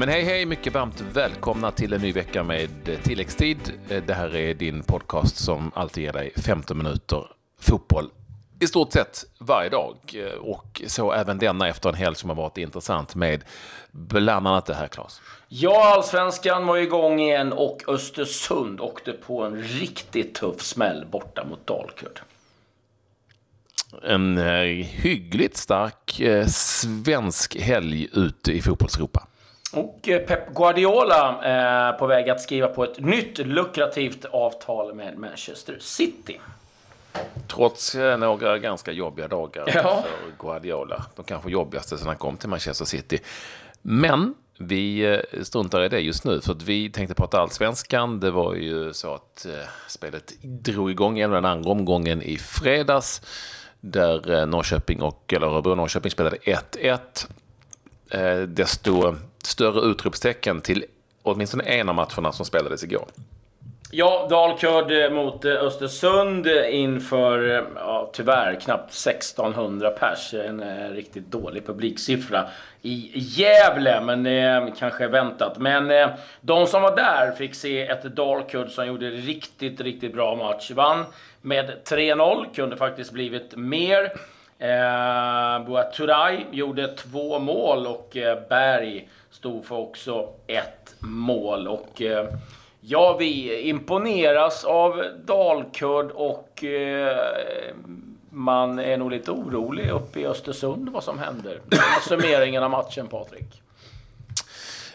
Men hej hej, mycket varmt välkomna till en ny vecka med tilläggstid. Det här är din podcast som alltid ger dig 15 minuter fotboll i stort sett varje dag. Och så även denna efter en helg som har varit intressant med bland annat det här, Claes. Ja, allsvenskan var igång igen och Östersund åkte på en riktigt tuff smäll borta mot Dalkurd. En eh, hyggligt stark eh, svensk helg ute i fotbollseuropa. Och eh, Pep Guardiola är på väg att skriva på ett nytt lukrativt avtal med Manchester City. Trots några ganska jobbiga dagar Ja. för Guardiola. De kanske jobbigaste sedan han kom till Manchester City. Men vi eh, struntar i det just nu, för att vi tänkte prata allsvenskan. Det var ju så att eh, spelet drog igång igen den andra omgången i fredags. Där eh, Norrköping och, eller Örebro och Norrköping spelade 1-1. Eh, desto större utropstecken till åtminstone en av matcherna som spelades igår. Ja, Dalkurd eh, mot eh, Östersund inför, ja, tyvärr, knappt 1600 pers. En eh, riktigt dålig publiksiffra i Gävle, men eh, kanske väntat. Men eh, de som var där fick se ett Dalkurd som gjorde riktigt, riktigt bra match. Vann med 3-0, kunde faktiskt blivit mer. Eh, Boaturay gjorde två mål och eh, Berg stod för också ett mål. Och eh, ja, vi imponeras av Dalkurd och eh, man är nog lite orolig uppe i Östersund vad som händer. Summeringen av matchen, Patrik.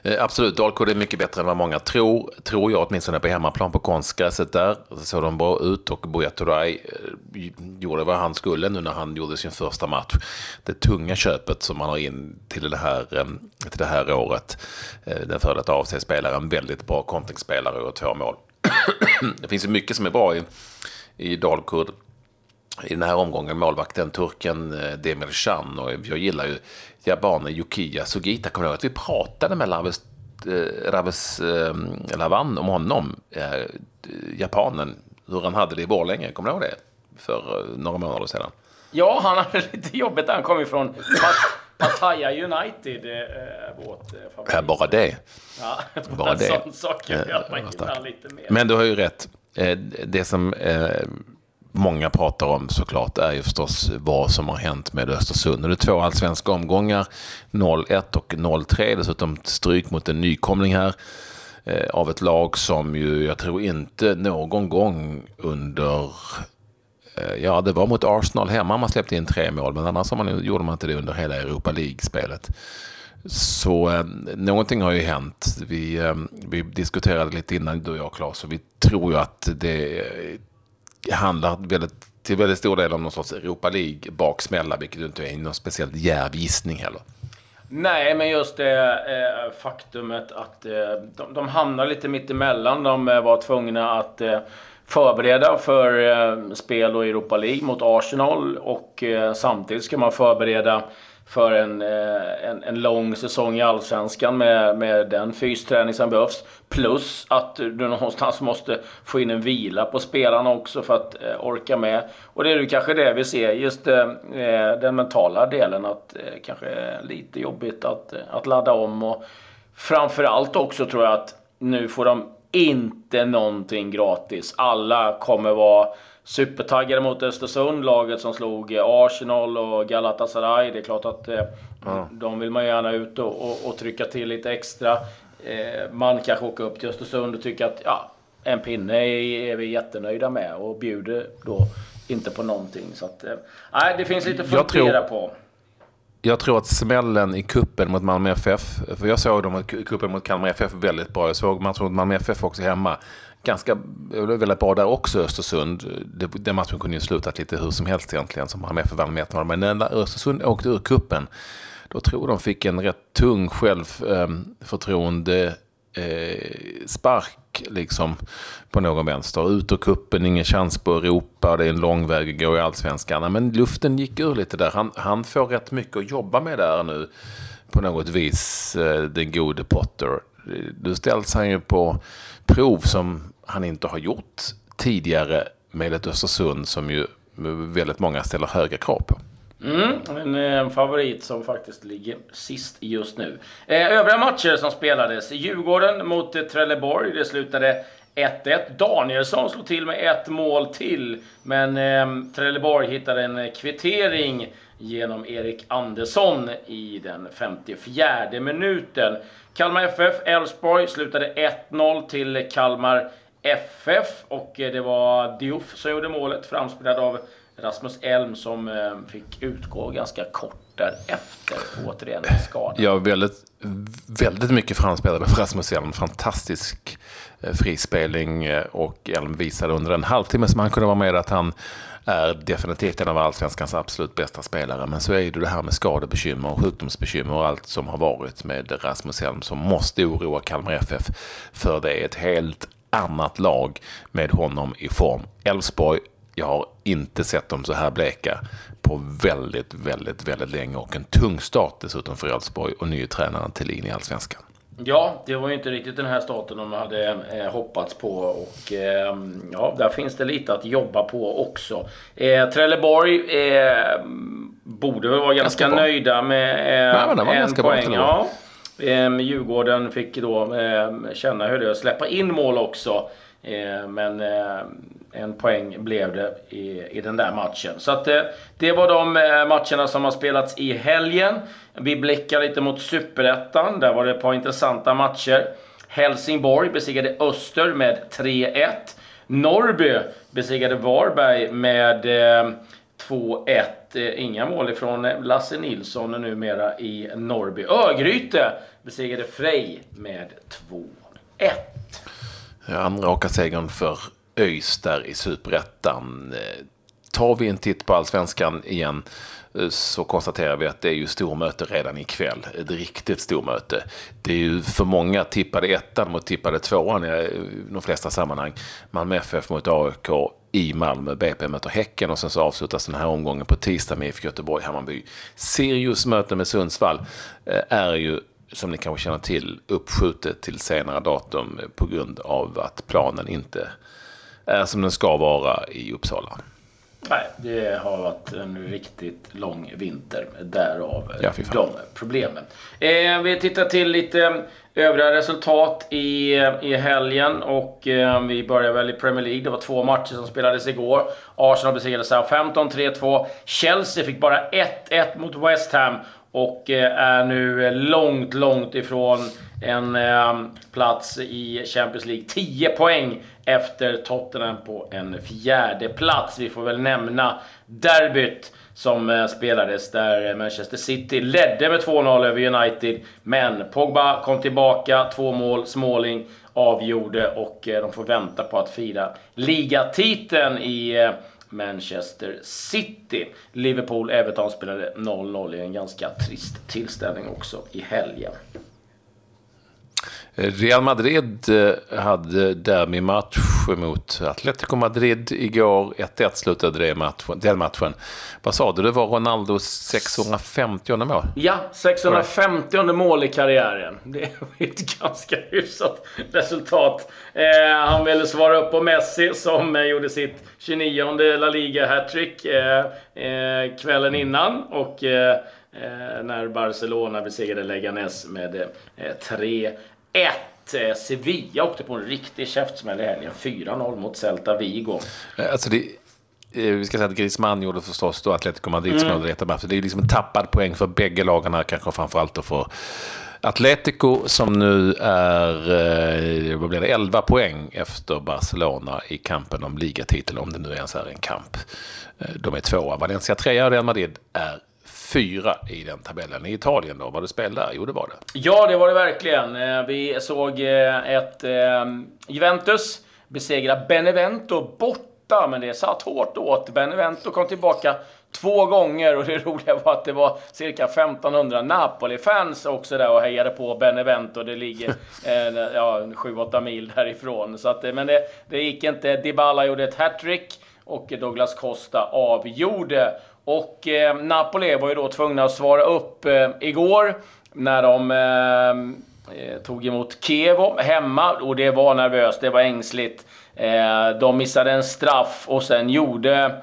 Eh, absolut, Dalkurd är mycket bättre än vad många tror. Tror jag åtminstone på hemmaplan på konstgräset där. Så såg de bra ut och Buya Turay eh, gjorde vad han skulle nu när han gjorde sin första match. Det tunga köpet som man har in till det här, eh, till det här året. Den före detta AFC-spelaren, väldigt bra kontringsspelare och två mål. det finns ju mycket som är bra i, i Dalkurd i den här omgången målvakten turken eh, Demir Can och jag gillar ju japanen Yukiya Sugita. Kommer du ihåg att vi pratade med Raves, eh, Raves eh, Lavan om honom, eh, japanen, hur han hade det i Borlänge. Kommer du ihåg det? För eh, några månader sedan. Ja, han hade lite jobbigt. Han kom ifrån Pat- Pattaya United, eh, vårt eh, favorit. Ja, bara det. Ja, Bara en det. sån sak gör Ja, att man gillar lite mer. Men du har ju rätt. Eh, Det som eh, många pratar om såklart är ju förstås vad som har hänt med Östersund. Det är två allsvenska omgångar, 0-1 och 0-3. Dessutom stryk mot en nykomling här eh, av ett lag som ju jag tror inte någon gång under eh, Ja, det var mot Arsenal hemma man släppte in tre mål, men annars man, gjorde man inte det under hela Europa League-spelet. Så eh, någonting har ju hänt. Vi, eh, vi diskuterade lite innan du och jag Claes och vi tror ju att det handlar väldigt, till väldigt stor del om någon sorts Europa League-baksmälla, vilket inte är någon speciellt djärv gissning heller. Nej, men just det eh, faktumet att eh, de, de hamnar lite mitt emellan. De eh, var tvungna att eh, förbereda för eh, spel och Europa League mot Arsenal och eh, samtidigt ska man förbereda för en, eh, en, en lång säsong i Allsvenskan med, med den fysträning som behövs. Plus att du någonstans måste få in en vila på spelarna också för att eh, orka med. Och det är ju kanske det vi ser, just eh, eh den mentala delen. Att eh, kanske lite jobbigt att, eh, att ladda om. Och framförallt också tror jag att nu får de inte någonting gratis. Alla kommer vara supertaggade mot Östersund, laget som slog eh, Arsenal och Galatasaray. Det är klart att eh, de vill man gärna ut och, och, och trycka till lite extra. Eh, man kanske åker upp till Östersund och tycker att ja, en pinne är, är vi jättenöjda med och bjuder då inte på någonting. Så att, eh, det finns lite att fundera på. Jag tror att smällen i kuppen mot Malmö FF, för jag såg dem i kuppen mot Kalmar FF väldigt bra. Jag såg matchen mot Malmö FF också hemma. Ganska väldigt bra där också Östersund. Det- Den matchen kunde ju slutat lite hur som helst egentligen, som Malmö FF vann med 1-0. Men när Östersund åkte ur kuppen då tror jag de fick en rätt tung självförtroende eh, eh, spark liksom på någon vänster. Ut ur kuppen, ingen chans på Europa, det är en lång väg att gå i allsvenskan. Men luften gick ur lite där. Han, han får rätt mycket att jobba med där nu på något vis, eh, den gode Potter. Nu ställs han ju på prov som han inte har gjort tidigare med ett Östersund som ju väldigt många ställer höga krav på. Mm, eh, en, favorit som faktiskt ligger sist just nu. Eh, övriga matcher som spelades. Djurgården mot eh, Trelleborg. Det slutade 1-1. Danielsson slog till med ett mål till. Men eh, Trelleborg hittade en kvittering genom Erik Andersson i den 54 minuten. Kalmar FF, Elfsborg slutade 1-0 till Kalmar FF och eh, det var Diouf som gjorde målet, framspelad av Rasmus Elm som eh, fick utgå ganska kort därefter. Återigen skada. Ja, väldigt, väldigt mycket framspelade för Rasmus Elm. Fantastisk eh, frispelning eh, och Elm visade under en halvtimme som han kunde vara med att han är definitivt en av allsvenskans absolut bästa spelare. Men så är det det här med skadebekymmer och sjukdomsbekymmer och allt som har varit med Rasmus Elm som måste oroa Kalmar FF. För det är ett helt annat lag med honom i form. Elfsborg, jag har inte sett dem så här bleka på väldigt, väldigt, väldigt länge och en tung start dessutom för Elfsborg och nye tränaren Thelin i Allsvenskan. Ja, det var ju inte riktigt den här starten de hade eh, hoppats på. Och eh, ja, där finns det lite att jobba på också. Eh, Trelleborg eh, borde väl vara ganska, ganska nöjda med eh, Nej, en poäng. Ja. Eh, Djurgården fick då eh, känna hur det är att släppa in mål också. Eh, men eh, en poäng blev det i, i den där matchen. Så att, eh, det var de eh, matcherna som har spelats i helgen. Vi blickar lite mot Superettan. Där var det ett par intressanta matcher. Helsingborg besegrade Öster med 3-1. Norrby besegrade Varberg med eh, 2-1. Inga mål ifrån Lasse Nilsson numera i Norrby. Örgryte besegrade Frej med 2-1. Andra åka segern för ÖIS där i Superettan. Eh, tar vi en titt på allsvenskan igen eh, så konstaterar vi att det är ju stormöte redan ikväll. Ett riktigt stormöte. Det är ju för många tippade ettan mot tippade tvåan i eh, de flesta sammanhang. Malmö FF mot AIK i Malmö. BP möter Häcken och sen så avslutas den här omgången på tisdag med IFK Göteborg-Hammarby. Sirius möte med Sundsvall är ju som ni kanske känner till uppskjutet till senare datum på grund av att planen inte är som den ska vara i Uppsala. Nej, det har varit en riktigt lång vinter. Därav ja, de problemen. Eh, vi tittar till lite övriga resultat i, i helgen. Och eh, vi börjar väl i Premier League. Det var två matcher som spelades igår. Arsenal besegrade Southampton 3-2. Chelsea fick bara 1-1 mot West Ham. Och eh, är nu långt, långt ifrån en eh, plats i Champions League. 10 poäng efter Tottenham på en fjärde plats. Vi får väl nämna derbyt som eh, spelades där eh, Manchester City ledde med 2-0 över United. Men Pogba kom tillbaka, två mål, Småling avgjorde och eh, de får vänta på att fira ligatiteln i Manchester City. Liverpool-Everton spelade 0-0 i en ganska trist tillställning också i helgen. Real Madrid eh, hade derbymatch mot Atletico Madrid igår. 1-1 slutade det matchen, den matchen. Vad sa du, det var Ronaldos 650 mål? Ja, 650 mål i karriären. Det är ett ganska hyfsat resultat. Eh, han ville svara upp på Messi som eh, gjorde sitt 29 La Liga-hattrick eh, eh, kvällen innan. Och eh, när Barcelona besegrade Leganes med 3 1. Eh, Sevilla åkte på en riktig käftsmäll i helgen. 4-0 mot Celta Vigo. Eh, alltså det, eh, vi ska säga att Griezmann gjorde förstås då Atletico Madrid som mm. gjorde Det är liksom en tappad poäng för bägge här, kanske framförallt då för Atletico som nu är, vad blir det, 11 poäng efter Barcelona i kampen om ligatiteln, om det nu ens är en kamp. De är tvåa. Valencia trea och Real Madrid är fyra i den tabellen. I Italien då, var det spel där? Jo, det var det. Ja, det var det verkligen. Eh, vi såg eh, ett eh, Juventus besegra Benevento borta, men det satt hårt åt. Benevento kom tillbaka två gånger och det roliga var att det var cirka 1500 Napoli-fans också där och hejade på Benevento. Det ligger eh, ja, 7-8 mil därifrån. Så att, men det, det gick inte. Dybala gjorde ett hattrick och Douglas Costa avgjorde. Och eh, Napoli var ju då tvungna att svara upp eh, igår när de eh, eh, tog emot Kiev hemma och det var nervöst, det var ängsligt. Eh, de missade en straff och sen gjorde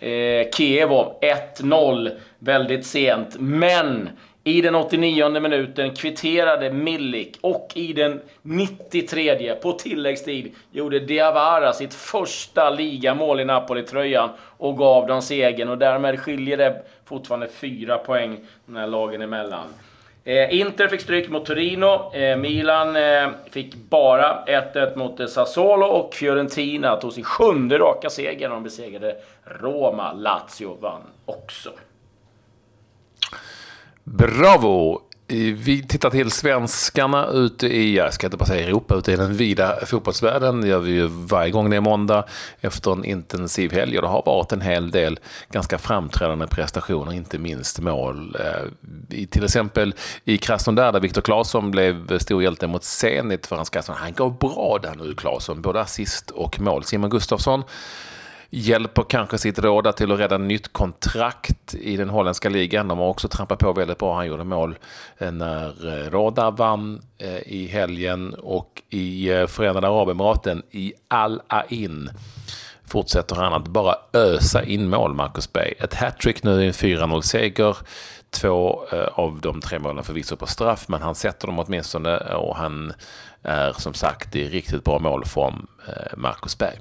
eh, Kiev 1-0 väldigt sent. Men i den 89 minuten kvitterade Milik och i den 93 på tilläggstid gjorde Diawara sitt första ligamål i Napoli-tröjan och gav dem segern. Och därmed skiljer det fortfarande fyra poäng de här lagen emellan. Eh, Inter fick stryk mot Torino. Eh, Milan eh, fick bara 1-1 mot eh, Sassuolo och Fiorentina tog sin sjunde raka seger när de besegrade Roma. Lazio vann också. Bravo! Vi tittar till svenskarna ute i, jag ska inte bara säga Europa, ute i den vida fotbollsvärlden. Det gör vi ju varje gång det är måndag efter en intensiv helg. Och det har varit en hel del ganska framträdande prestationer, inte minst mål. Eh, I, till exempel i Krasnodar där Viktor Claesson blev stor hjälte mot Zenit för hans kassa. Han alltså, gav bra där nu, Claesson, både assist och mål. Simon Gustafsson hjälper kanske sitt råda till att rädda nytt kontrakt i den holländska ligan. De har också trampat på väldigt bra. Han gjorde mål eh, när eh, Roda vann eh, i helgen och i Förenade Arabemiraten i Al-Ain fortsätter han att bara ösa in mål, Marcus Berg. Ett hattrick nu i en 4-0-seger. Två av de tre målen förvisso på straff, men han sätter dem åtminstone och han är som sagt i riktigt bra målform, Marcus Berg.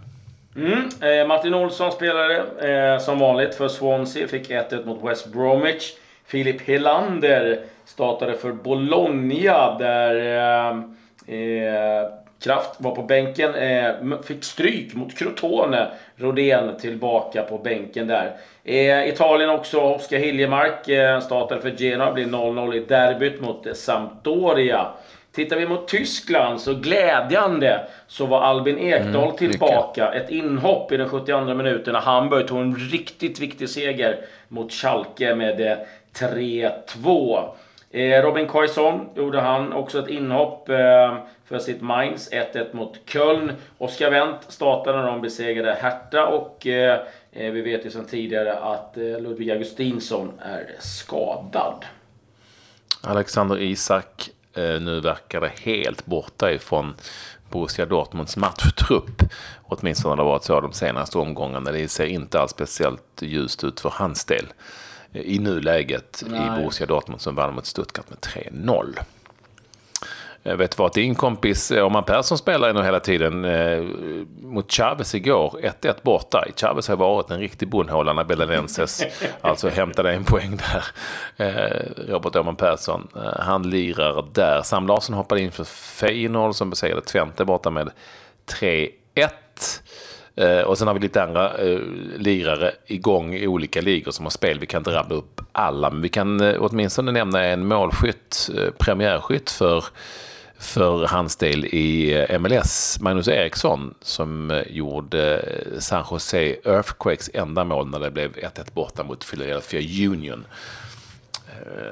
Mm. Eh, Martin Olsson spelade eh, som vanligt för Swansea. Fick 1-1 mot West Bromwich. Filip Helander startade för Bologna där eh, eh, Kraft var på bänken. Eh, fick stryk mot Crotone. Rodén tillbaka på bänken där. Eh, Italien också. Oskar Hiljemark eh, startade för Genoa. Blir 0-0 i derbyt mot Sampdoria. Tittar vi mot Tyskland så glädjande så var Albin Ekdal mm, tillbaka. Ett inhopp i den 72 minuten när Hamburg tog en riktigt viktig seger mot Schalke med 3-2. Eh, eh, Robin Quaison gjorde han också ett inhopp eh, för sitt Mainz. 1-1 mot Köln. Oskar Wendt startade när de besegrade Hertha och vi vet ju sedan tidigare att Ludvig Augustinsson är skadad. Alexander Isak nu verkar det helt borta ifrån Borussia Dortmunds matchtrupp. Åtminstone har det varit så de senaste omgångarna. Det ser inte alls speciellt ljust ut för hans del eh, i nuläget Nej. i Borussia Dortmund som vann mot Stuttgart med 3-0. Eh, vet vad, din kompis eh, Oman Persson spelar nog hela tiden eh, mot Chavez igår. 1-1 borta. Chavez har varit en riktig bondhåla när Belenenses alltså hämtade en poäng där. Eh, Robert Oman Persson, eh, han lirar där. Sam Larsson hoppade in för Feyenoord som besegrade Twente borta med 3-1. Eh, och sen har vi lite andra eh, lirare igång i olika ligor som har spel. Vi kan inte rabbla upp alla, men vi kan eh, åtminstone nämna en målskytt, eh, premiärskytt för för hans del i eh, MLS, Magnus Eriksson, som eh, gjorde eh, San Jose Earthquakes enda mål när det blev 1-1 borta mot Philadelphia Union.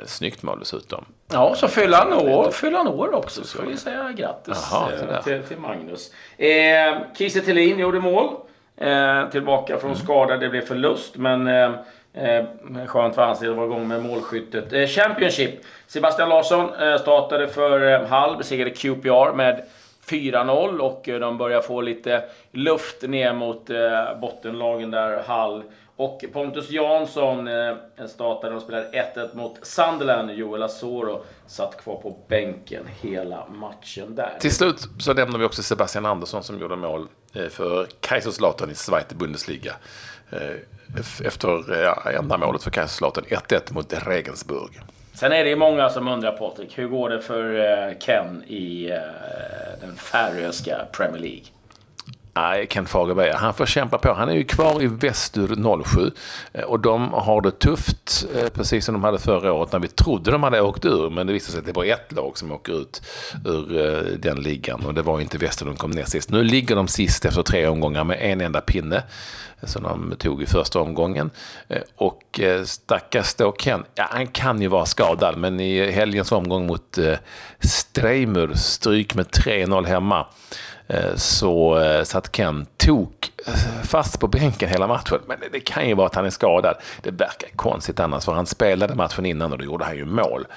Snyggt mål dessutom. Ja, så fyller han år, fyller han år också. Så får vi säga grattis Aha, till, till, Magnus. Eh, Kiese Thelin gjorde mål. Eh, tillbaka från mm. skada. Det blev förlust, men eh, Eh, skönt för hans del att vara igång med målskyttet. Eh, Championship. Sebastian Larsson eh, startade för eh, Hall, besegrade QPR med 4-0 och eh, de börjar få lite luft ner mot eh, bottenlagen där, Hall. Och Pontus Jansson eh, startade och spelade 1-1 mot Sunderland. Joel Asoro satt kvar på bänken hela matchen där. Till slut så nämner vi också Sebastian Andersson som gjorde mål eh, för Kaiserslautern i Zweite Bundesliga. Eh, efter enda målet för Kaiserslautern 1-1 mot Regensburg. Sen är det många som undrar Patrik, hur går det för Ken i den färöiska Premier League? Nej, Ken Fagerberg, han får kämpa på. Han är ju kvar i Västur 07 eh, och de har det tufft, eh, precis som de hade förra året när vi trodde de hade åkt ur. Men det visade sig att det var ett lag som åker ut ur eh, den ligan och det var inte Västur de kom ner sist. Nu ligger de sist efter tre omgångar med en enda pinne som de tog i första omgången. Och stackars då Ken, ja, han kan ju vara skadad, men i helgens omgång mot Streimur, stryk med 3-0 hemma eh, så eh, satt Ken tok fast på bänken hela matchen. Men det kan ju vara att han är skadad. Det verkar konstigt annars, för han spelade matchen innan och då gjorde han ju mål.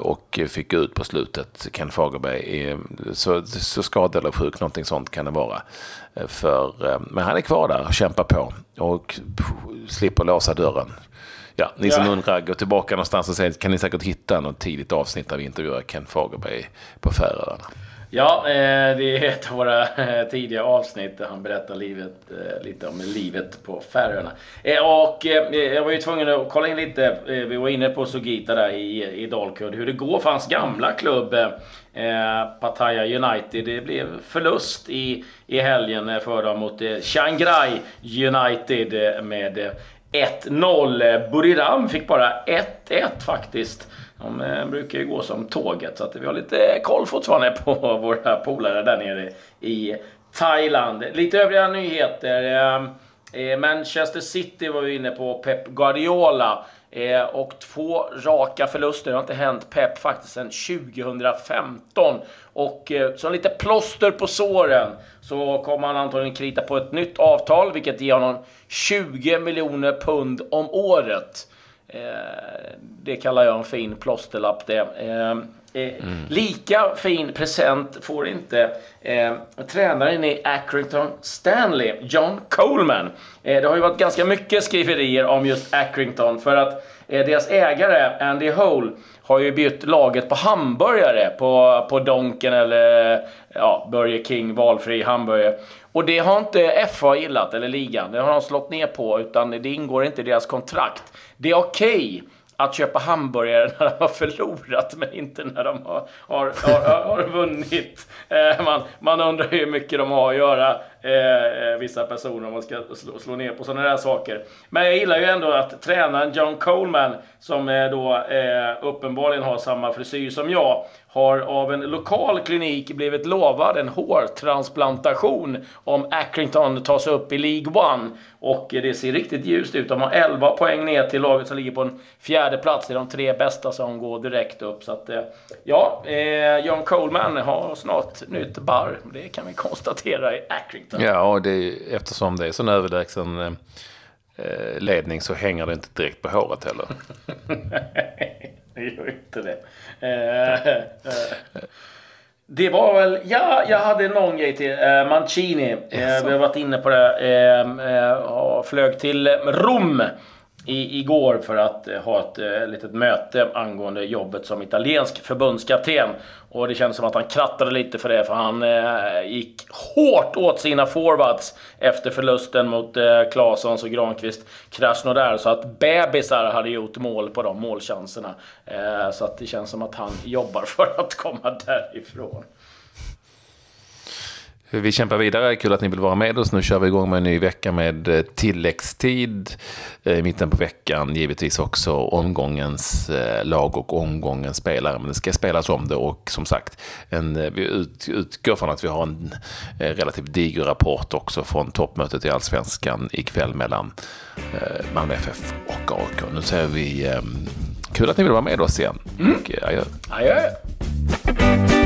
Och fick ut på slutet, Ken Fagerberg. Så, så skadad eller sjuk, någonting sånt kan det vara. För, men han är kvar där och kämpar på och slipper låsa dörren. Ja, ni som ja. undrar, gå tillbaka någonstans och se, kan ni säkert hitta något tidigt avsnitt där vi intervjuar Ken Fagerberg på Färöarna. Ja, eh, det är ett av våra eh, tidiga avsnitt där han berättar livet, eh, lite om livet på Färöarna. Och jag var ju tvungen att kolla in lite, vi var inne på Sugita där i, i Dalkurd, hur det går för hans gamla klubb Pattaya United. Det blev förlust i, i helgen för dem mot Shanghai United med 1-0. Buriram fick bara 1-1 faktiskt. De eh, brukar ju gå som tåget, så att vi har lite koll fortfarande på våra polare där nere i Thailand. Lite övriga nyheter. Eh, eh, Manchester City var vi inne på, Pep Guardiola. Och två raka förluster. Det har inte hänt Pep faktiskt sedan 2015. Och som lite plåster på såren så kommer han antagligen krita på ett nytt avtal, vilket ger honom 20 miljoner pund om året. Eh, det kallar jag en fin plåsterlapp det. Eh, eh, mm. Lika fin present får inte eh, tränaren i Accrington Stanley, John Coleman. Eh, det har ju varit ganska mycket skriverier om just Accrington för att eh, deras ägare Andy Hole har ju bytt laget på hamburgare på, på Donken eller ja, Burger King, valfri hamburgare. Och det har inte FA gillat, eller ligan. Det har de slått ner på, utan det ingår inte i deras kontrakt. Det är okej okay att köpa hamburgare när de har förlorat, men inte när de har, har, har, har vunnit. Eh, man, man undrar hur mycket de har att göra, Eh, eh, vissa personer, om man ska slå, slå ner på sådana där saker. Men jag gillar ju ändå att tränaren John Coleman, som eh, då eh, uppenbarligen har samma frisyr som jag, har av en lokal klinik blivit lovad en hårtransplantation om Accrington tas upp i League One. Och eh, det ser riktigt ljust ut. De har 11 poäng ner till laget som ligger på en fjärde plats. Det är de tre bästa som går direkt upp. Så att, eh, ja, John Coleman har snart nytt barr, Det kan vi konstatera i Accrington. Ja, och det är, eftersom det är sån överlägsen eh, eh ledning så hänger det inte direkt på håret heller. det gör inte det. Eh, eh. Det var väl, ja, jag hade någon grej till. Eh, Mancini. Eh, vi har varit inne på det. Eh, flög till Rom i, igår för att eh, ha ett eh, litet möte angående jobbet som italiensk förbundskapten. Och det kändes som att han krattade lite för det, för han eh, gick hårt åt sina forwards efter förlusten mot eh, Claessons och Granqvist Krasnodar. Så att bebisar hade gjort mål på de målchanserna. Eh, så att det känns som att han jobbar för att komma därifrån. Vi kämpar vidare. Kul att ni vill vara med oss. Nu kör vi igång med en ny vecka med eh, tilläggstid eh, i mitten på veckan. Givetvis också omgångens eh, lag och omgångens spelare. Men det ska spelas om det och som sagt, en, vi utgår från att vi har en relativt diger rapport också från toppmötet i Allsvenskan ikväll mellan Malmö FF och AIK. Nu säger vi kul att ni vill vara med oss igen. Mm. Och adjö. Adjö.